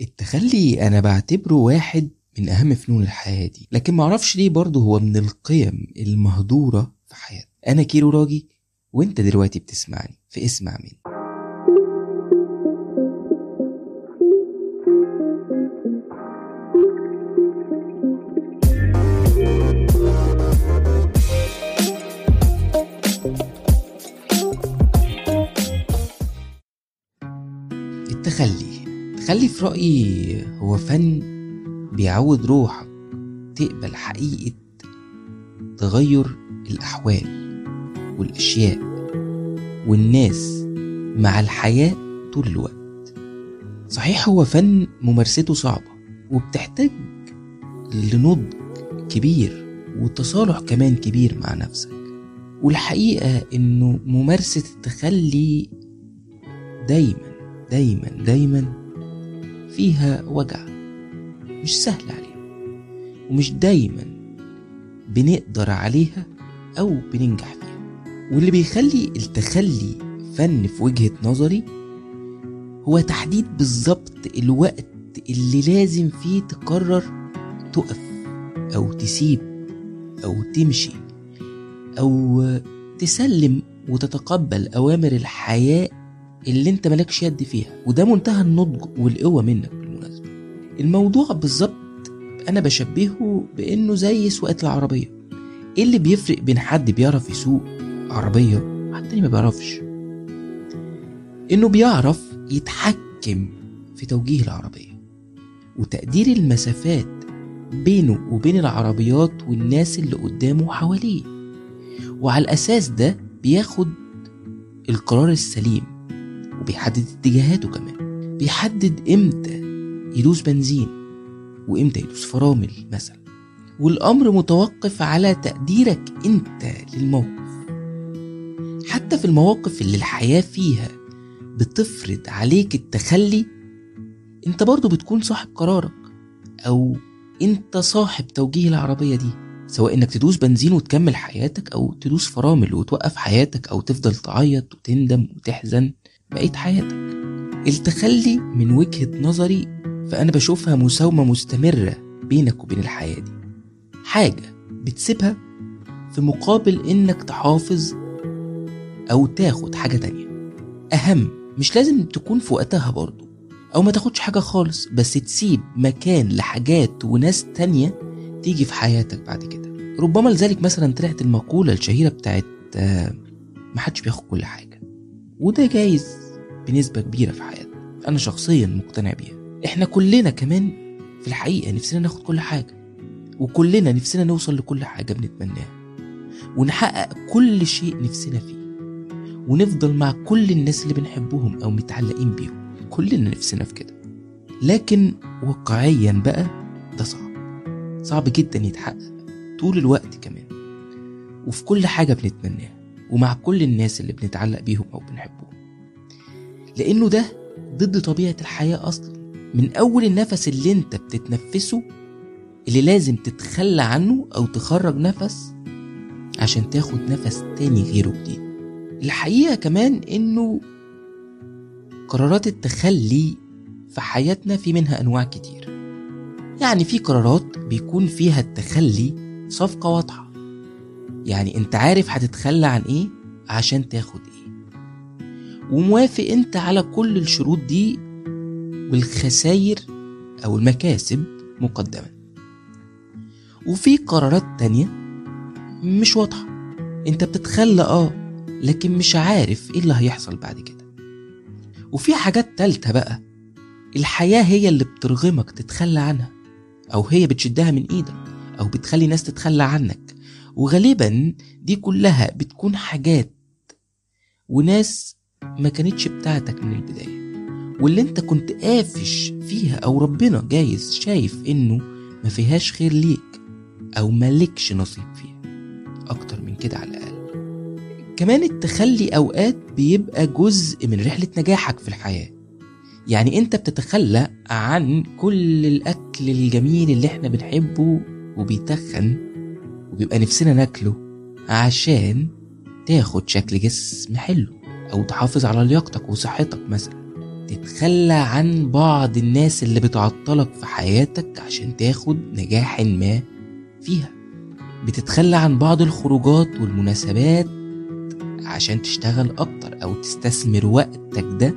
التخلي أنا بعتبره واحد من أهم فنون الحياة دي. لكن معرفش ليه برضه هو من القيم المهدورة في حياتنا أنا كيرو راجي وأنت دلوقتي بتسمعني في اسمع مني في رأيي هو فن بيعود روحك تقبل حقيقة تغير الأحوال والأشياء والناس مع الحياة طول الوقت. صحيح هو فن ممارسته صعبة وبتحتاج لنضج كبير وتصالح كمان كبير مع نفسك. والحقيقة إنه ممارسة التخلي دايما دايما دايما فيها وجع. مش سهل عليها ومش دايما بنقدر عليها أو بننجح فيها. واللي بيخلي التخلي فن في وجهة نظري هو تحديد بالظبط الوقت اللي لازم فيه تقرر تقف أو تسيب أو تمشي أو تسلم وتتقبل أوامر الحياة اللي أنت مالكش يد فيها. وده منتهى النضج والقوة منك. الموضوع بالظبط أنا بشبهه بإنه زي سواقة العربية. إيه اللي بيفرق بين حد بيعرف يسوق عربية وحد تاني ما بيعرفش؟ إنه بيعرف يتحكم في توجيه العربية وتقدير المسافات بينه وبين العربيات والناس اللي قدامه وحواليه وعلى الأساس ده بياخد القرار السليم وبيحدد اتجاهاته كمان. بيحدد إمتى يدوس بنزين وإمتى يدوس فرامل مثلا. والأمر متوقف على تقديرك أنت للموقف. حتى في المواقف اللي الحياة فيها بتفرض عليك التخلي أنت برضو بتكون صاحب قرارك أو أنت صاحب توجيه العربية دي. سواء إنك تدوس بنزين وتكمل حياتك أو تدوس فرامل وتوقف حياتك أو تفضل تعيط وتندم وتحزن بقية حياتك. التخلي من وجهة نظري فأنا بشوفها مساومة مستمرة بينك وبين الحياة دي. حاجة بتسيبها في مقابل إنك تحافظ أو تاخد حاجة تانية. أهم مش لازم تكون في وقتها برضو أو ما تاخدش حاجة خالص بس تسيب مكان لحاجات وناس تانية تيجي في حياتك بعد كده. ربما لذلك مثلا طلعت المقولة الشهيرة بتاعت آه، محدش بياخد كل حاجة وده جايز بنسبة كبيرة في حياتنا. أنا شخصيا مقتنع بيها. إحنا كلنا كمان في الحقيقة نفسنا ناخد كل حاجة وكلنا نفسنا نوصل لكل حاجة بنتمناها ونحقق كل شيء نفسنا فيه ونفضل مع كل الناس اللي بنحبهم أو متعلقين بيهم كلنا نفسنا في كده. لكن واقعيا بقى ده صعب صعب جدا يتحقق طول الوقت كمان وفي كل حاجة بنتمناها ومع كل الناس اللي بنتعلق بيهم أو بنحبهم لأنه ده ضد طبيعة الحياة أصلا. من أول النفس اللي أنت بتتنفسه اللي لازم تتخلى عنه أو تخرج نفس عشان تاخد نفس تاني غيره جديد. الحقيقة كمان إنه قرارات التخلي في حياتنا في منها أنواع كتير. يعني في قرارات بيكون فيها التخلي صفقة واضحة. يعني أنت عارف هتتخلى عن إيه عشان تاخد إيه. وموافق أنت على كل الشروط دي والخساير أو المكاسب مقدما وفي قرارات تانية مش واضحة. أنت بتتخلى آه لكن مش عارف إيه اللي هيحصل بعد كده. وفي حاجات تالتة بقى الحياة هي اللي بترغمك تتخلى عنها أو هي بتشدها من إيدك أو بتخلي ناس تتخلى عنك. وغالبا دي كلها بتكون حاجات وناس ما كانتش بتاعتك من البداية. واللي انت كنت قافش فيها أو ربنا جايز شايف إنه ما فيهاش خير ليك أو مالكش نصيب فيها. أكتر من كده على الأقل. كمان التخلي أوقات بيبقى جزء من رحلة نجاحك في الحياة. يعني انت بتتخلى عن كل الأكل الجميل اللي إحنا بنحبه وبيتخن وبيبقى نفسنا ناكله عشان تاخد شكل جسم حلو أو تحافظ على لياقتك وصحتك مثلا. تتخلى عن بعض الناس اللي بتعطلك في حياتك عشان تاخد نجاح ما فيها. بتتخلى عن بعض الخروجات والمناسبات عشان تشتغل أكتر أو تستثمر وقتك ده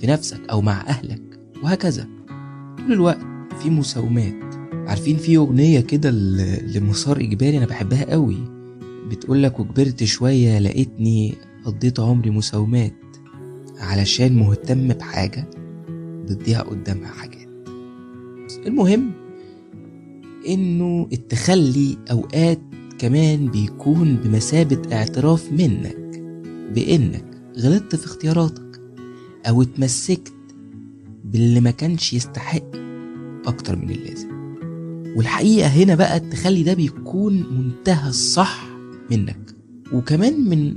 في نفسك أو مع أهلك وهكذا. طول الوقت في مساومات. عارفين في أغنية كده لمسار إجباري أنا بحبها قوي. بتقولك وكبرت شوية لقيتني قضيت عمري مساومات. علشان مهتم بحاجة بتضيع قدامها حاجات. المهم إنه التخلي أوقات كمان بيكون بمثابة اعتراف منك بإنك غلطت في اختياراتك أو اتمسكت باللي ما كانش يستحق أكتر من اللازم. والحقيقة هنا بقى التخلي ده بيكون منتهى الصح منك. وكمان من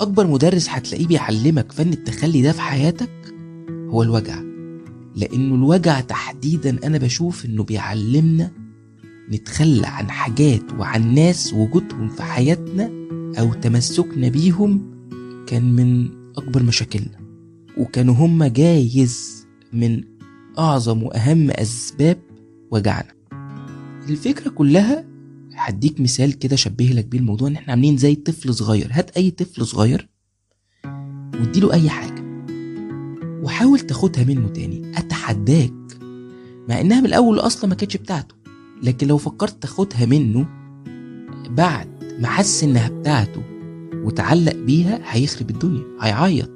أكبر مدرس هتلاقيه بيعلمك فن التخلي ده في حياتك هو الوجع. لأنه الوجع تحديدا أنا بشوف إنه بيعلمنا نتخلى عن حاجات وعن ناس وجودهم في حياتنا أو تمسكنا بيهم كان من أكبر مشاكلنا. وكانوا هم جايز من أعظم وأهم أسباب وجعنا. الفكرة كلها هديك مثال كده شبه لك بيه الموضوع إن إحنا عاملين زي طفل صغير. هات أي طفل صغير واديله أي حاجة وحاول تاخدها منه تاني. أتحداك مع إنها من الأول أصلا ما كانتش بتاعته لكن لو فكرت تاخدها منه بعد ما حس إنها بتاعته وتعلق بيها هيخرب الدنيا هيعيط.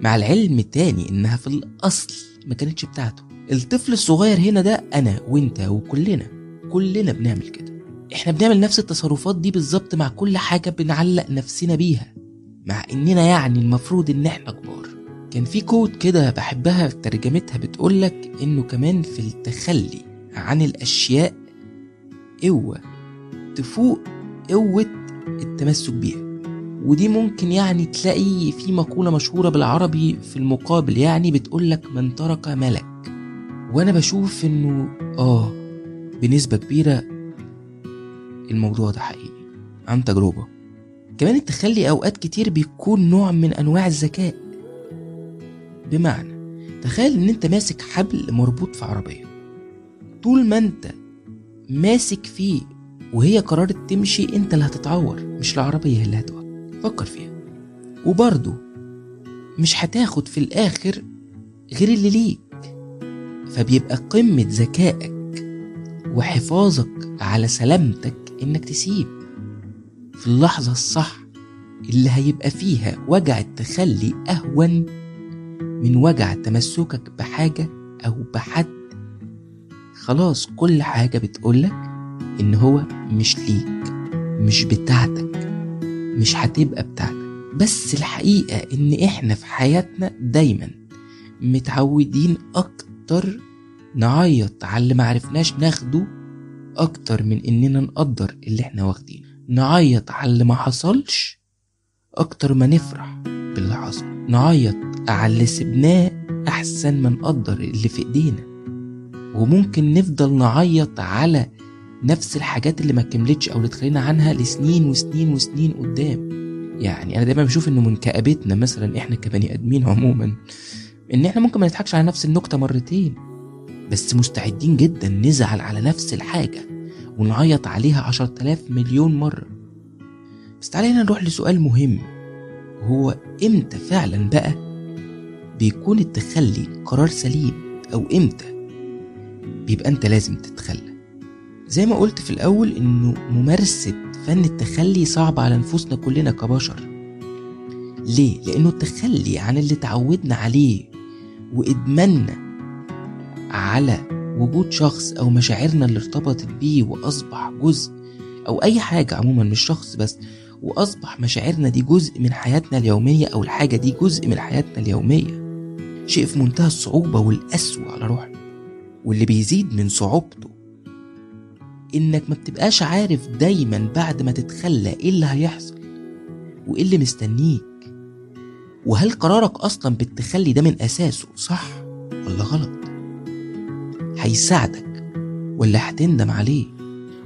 مع العلم تاني إنها في الأصل ما كانتش بتاعته. الطفل الصغير هنا ده أنا وأنت وكلنا كلنا بنعمل كده. إحنا بنعمل نفس التصرفات دي بالظبط مع كل حاجة بنعلق نفسنا بيها مع إننا يعني المفروض إن إحنا كبار. كان في كود كده بحبها ترجمتها بتقولك إنه كمان في التخلي عن الأشياء قوة تفوق قوة التمسك بيها. ودي ممكن يعني تلاقي في مقولة مشهورة بالعربي في المقابل يعني بتقولك من ترك ملك. وأنا بشوف إنه آه بنسبة كبيرة الموضوع ده حقيقي. عن تجربة. كمان التخلي أوقات كتير بيكون نوع من أنواع الذكاء. بمعنى تخيل إن أنت ماسك حبل مربوط في عربية. طول ما أنت ماسك فيه وهي قررت تمشي أنت اللي هتتعور مش العربية اللي هتقع فكر فيها. وبرضه مش هتاخد في الآخر غير اللي ليك. فبيبقى قمة ذكائك وحفاظك على سلامتك إنك تسيب في اللحظة الصح اللي هيبقى فيها وجع التخلي أهون من وجع تمسكك بحاجة أو بحد. خلاص كل حاجة بتقولك إن هو مش ليك مش بتاعتك مش هتبقى بتاعتك. بس الحقيقة إن إحنا في حياتنا دايما متعودين أكتر نعيط على اللي معرفناش ناخده أكتر من إننا نقدر اللي إحنا واخدينه. نعيط على اللي ما حصلش أكتر ما نفرح باللي حصل. نعيط على اللي سبناه أحسن ما نقدر اللي في إيدينا. وممكن نفضل نعيط على نفس الحاجات اللي ما كملتش أو اللي اتخلينا عنها لسنين وسنين وسنين قدام. يعني أنا دايما بشوف انه من كآبتنا مثلا إحنا كبني آدمين عموما إن إحنا ممكن ما نضحكش على نفس النكتة مرتين. بس مستعدين جدا نزعل على نفس الحاجة ونعيط عليها عشر تلاف مليون مرة. بس تعالينا نروح لسؤال مهم. هو إمتى فعلا بقى بيكون التخلي قرار سليم أو إمتى بيبقى أنت لازم تتخلى؟ زي ما قلت في الأول إنه ممارسة فن التخلي صعب على نفوسنا كلنا كبشر. ليه؟ لأنه التخلي عن اللي تعودنا عليه وإدماننا على وجود شخص أو مشاعرنا اللي ارتبطت بيه وأصبح جزء أو أي حاجة عموما مش شخص بس وأصبح مشاعرنا دي جزء من حياتنا اليومية أو الحاجة دي جزء من حياتنا اليومية. شيء في منتهى الصعوبة والقسوة على روحنا واللي بيزيد من صعوبته إنك ما بتبقاش عارف دايما بعد ما تتخلى إيه اللي هيحصل وإيه اللي مستنيك. وهل قرارك أصلا بالتخلي ده من أساسه؟ صح ولا غلط؟ هيساعدك ولا هتندم عليه.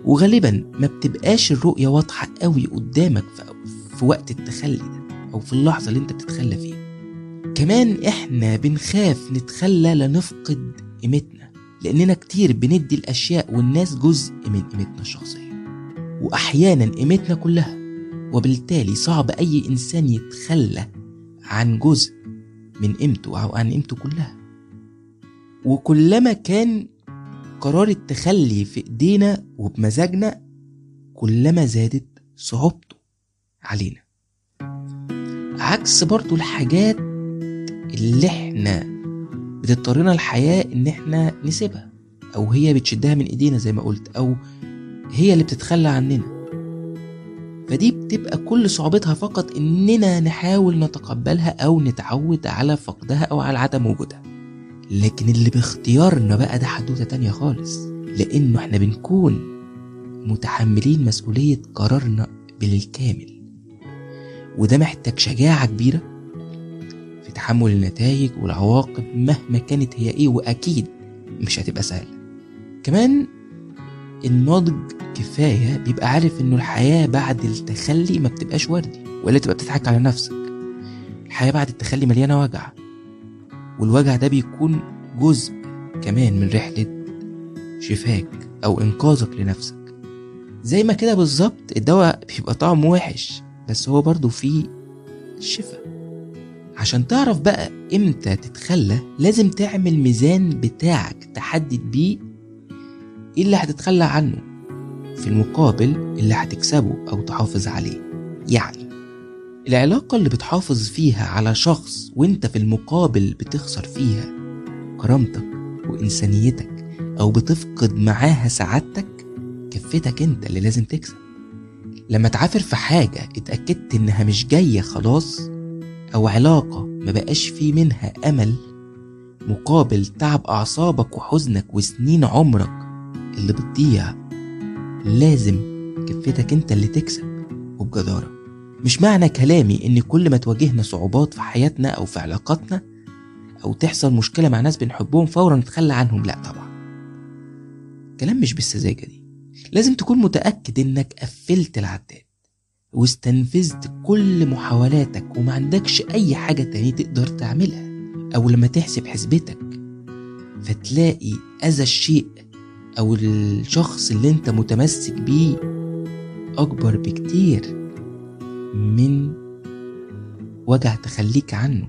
وغالبا ما بتبقاش الرؤية واضحة قوي قدامك في, وقت التخلي ده أو في اللحظة اللي أنت بتتخلى فيها. كمان إحنا بنخاف نتخلى لنفقد قيمتنا لأننا كتير بندي الأشياء والناس جزء من قيمتنا الشخصية. واحيانا قيمتنا كلها وبالتالي صعب أي إنسان يتخلى عن جزء من قيمته أو عن قيمته كلها. وكلما كان قرار التخلي في إيدينا وبمزاجنا كلما زادت صعوبته علينا. عكس برضو الحاجات اللي إحنا بتضطرنا الحياة إن إحنا نسيبها أو هي بتشدها من إيدينا زي ما قلت أو هي اللي بتتخلى عننا. فدي بتبقى كل صعوبتها فقط إننا نحاول نتقبلها أو نتعود على فقدها أو على عدم وجودها. لكن اللي باختيارنا بقى ده حدوتة تانية خالص. لأنه إحنا بنكون متحملين مسؤولية قرارنا بالكامل. وده محتاج شجاعة كبيرة في تحمل النتائج والعواقب مهما كانت هي إيه وأكيد مش هتبقى سهلة. كمان الناضج كفاية بيبقى عارف إنه الحياة بعد التخلي ما بتبقاش وردي ولا تبقى بتضحك على نفسك. الحياة بعد التخلي مليانة وجع. والوجع ده بيكون جزء كمان من رحلة شفاك أو إنقاذك لنفسك. زي ما كده بالظبط الدواء بيبقى طعمه وحش بس هو برضه فيه شفاء. عشان تعرف بقى إمتى تتخلى لازم تعمل ميزان بتاعك تحدد بيه إيه اللي هتتخلى عنه في المقابل اللي هتكسبه أو تحافظ عليه. يعني العلاقة اللي بتحافظ فيها على شخص وانت في المقابل بتخسر فيها كرامتك وإنسانيتك أو بتفقد معاها سعادتك كفتك انت اللي لازم تكسب. لما تعافر في حاجة اتأكدت إنها مش جاية خلاص أو علاقة ما بقاش في منها أمل مقابل تعب أعصابك وحزنك وسنين عمرك اللي بتضيع لازم كفتك انت اللي تكسب وبجدارة. مش معنى كلامي إن كل ما تواجهنا صعوبات في حياتنا أو في علاقاتنا أو تحصل مشكلة مع ناس بنحبهم فورا نتخلى عنهم. لا طبعا. كلام مش بالسذاجة دي. لازم تكون متأكد إنك قفلت العداد واستنفذت كل محاولاتك وما عندكش أي حاجة تانية تقدر تعملها أو لما تحسب حسبتك. فتلاقي أذى الشيء أو الشخص اللي أنت متمسك بيه أكبر بكتير. من وجع تخليك عنه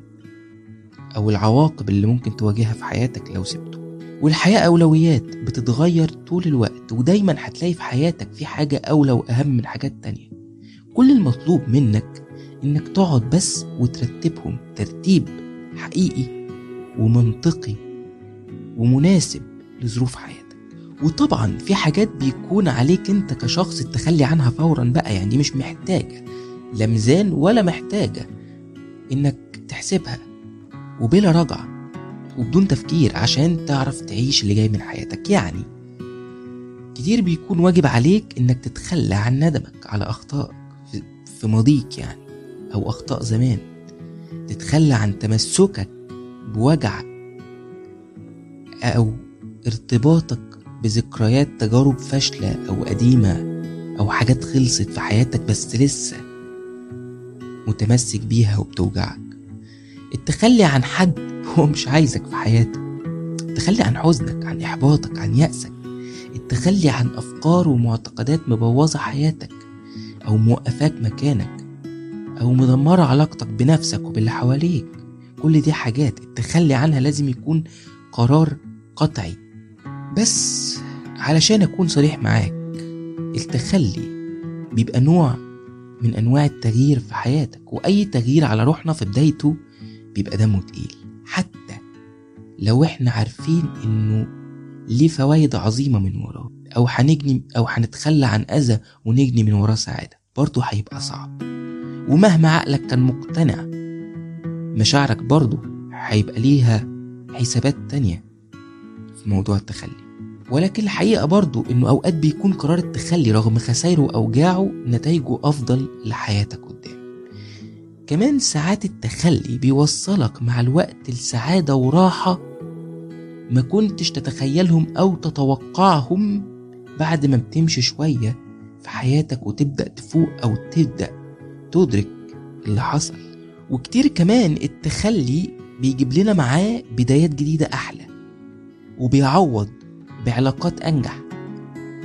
أو العواقب اللي ممكن تواجهها في حياتك لو سبته. والحياة أولويات بتتغير طول الوقت ودايما هتلاقي في حياتك في حاجة أولى وأهم من حاجات تانية. كل المطلوب منك إنك تقعد بس وترتبهم ترتيب حقيقي ومنطقي ومناسب لظروف حياتك. وطبعا في حاجات بيكون عليك أنت كشخص التخلي عنها فورا بقى يعني مش محتاجة. لا ميزان ولا محتاجة إنك تحسبها وبلا رجعة وبدون تفكير عشان تعرف تعيش اللي جاي من حياتك. يعني كتير بيكون واجب عليك إنك تتخلى عن ندمك على اخطائك في- ماضيك يعني أو أخطاء زمان. تتخلى عن تمسكك بوجع أو ارتباطك بذكريات تجارب فاشلة أو قديمة أو حاجات خلصت في حياتك بس لسه. متمسك بيها وبتوجعك. التخلي عن حد هو مش عايزك في حياته التخلي عن حزنك عن إحباطك عن يأسك. التخلي عن أفكار ومعتقدات مبوظة حياتك أو موقفاك مكانك أو مدمرة علاقتك بنفسك وباللي حواليك. كل دي حاجات التخلي عنها لازم يكون قرار قطعي. بس علشان أكون صريح معاك التخلي بيبقى نوع من أنواع التغيير في حياتك وأي تغيير على روحنا في بدايته بيبقى دمه تقيل. حتى لو إحنا عارفين إنه ليه فوائد عظيمة من وراه أو هنجني أو هنتخلى عن أذى ونجني من وراه سعادة برضه هيبقى صعب. ومهما عقلك كان مقتنع مشاعرك برضه هيبقى ليها حسابات تانية في موضوع التخلي. ولكن الحقيقة برضه إنه أوقات بيكون قرار التخلي رغم خسائره وأوجاعه نتائجه أفضل لحياتك قدام. كمان ساعات التخلي بيوصلك مع الوقت لسعادة وراحة ما كنتش تتخيلهم أو تتوقعهم بعد ما بتمشي شوية في حياتك وتبدأ تفوق أو تبدأ تدرك اللي حصل. وكتير كمان التخلي بيجيب لنا معاه بدايات جديدة أحلى وبيعوض بعلاقات أنجح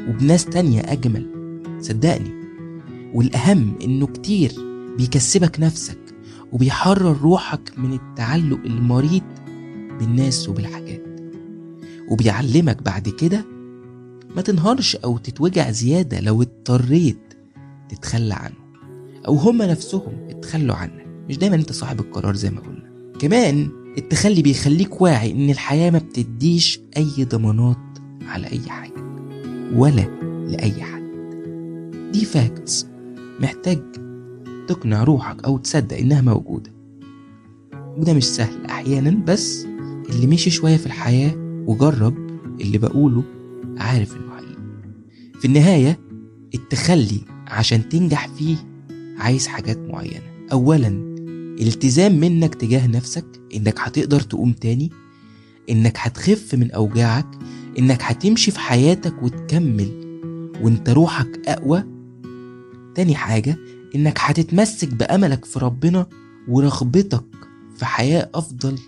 وبناس تانية أجمل صدقني. والأهم إنه كتير بيكسبك نفسك وبيحرر روحك من التعلق المريض بالناس وبالحاجات. وبيعلمك بعد كده ما تنهارش أو تتوجع زيادة لو اضطريت تتخلى عنه أو هما نفسهم اتخلوا عنك. مش دايما أنت صاحب القرار زي ما قلنا. كمان التخلي بيخليك واعي إن الحياة ما بتديش أي ضمانات على أي حاجة ولا لأي حد. دي فاكتس محتاج تقنع روحك أو تصدق إنها موجودة. وده مش سهل أحيانا بس اللي مشي شوية في الحياة وجرب اللي بقوله عارف انه حقيقي في النهاية التخلي عشان تنجح فيه عايز حاجات معينة. أولا التزام منك تجاه نفسك إنك هتقدر تقوم تاني إنك هتخف من أوجاعك إنك هتمشي في حياتك وتكمل وإنت روحك أقوى. تاني حاجة إنك هتتمسك بأملك في ربنا ورغبتك في حياة أفضل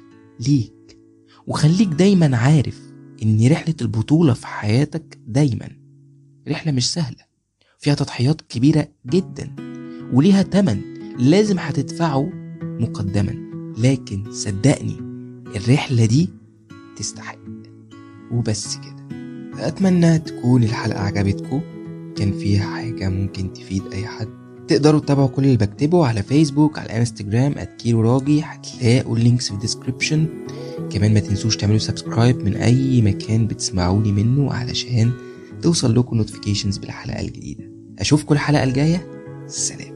ليك. وخليك دايما عارف إن رحلة البطولة في حياتك دايما رحلة مش سهلة. فيها تضحيات كبيرة جدا وليها تمن لازم هتدفعه مقدما. لكن صدقني الرحلة دي تستحق. وبس كده. أتمنى تكون الحلقة عجبتكم. كان فيها حاجة ممكن تفيد أي حد تقدروا تتابعوا كل اللي بكتبه على فيسبوك على انستجرام @كيلو راجي هتلاقوا ال links في ال description كمان ما تنسوش تعملوا subscribe من أي مكان بتسمعوني منه علشان توصل لكم notifications بالحلقة الجديدة. أشوفكم الحلقة الجاية. سلام.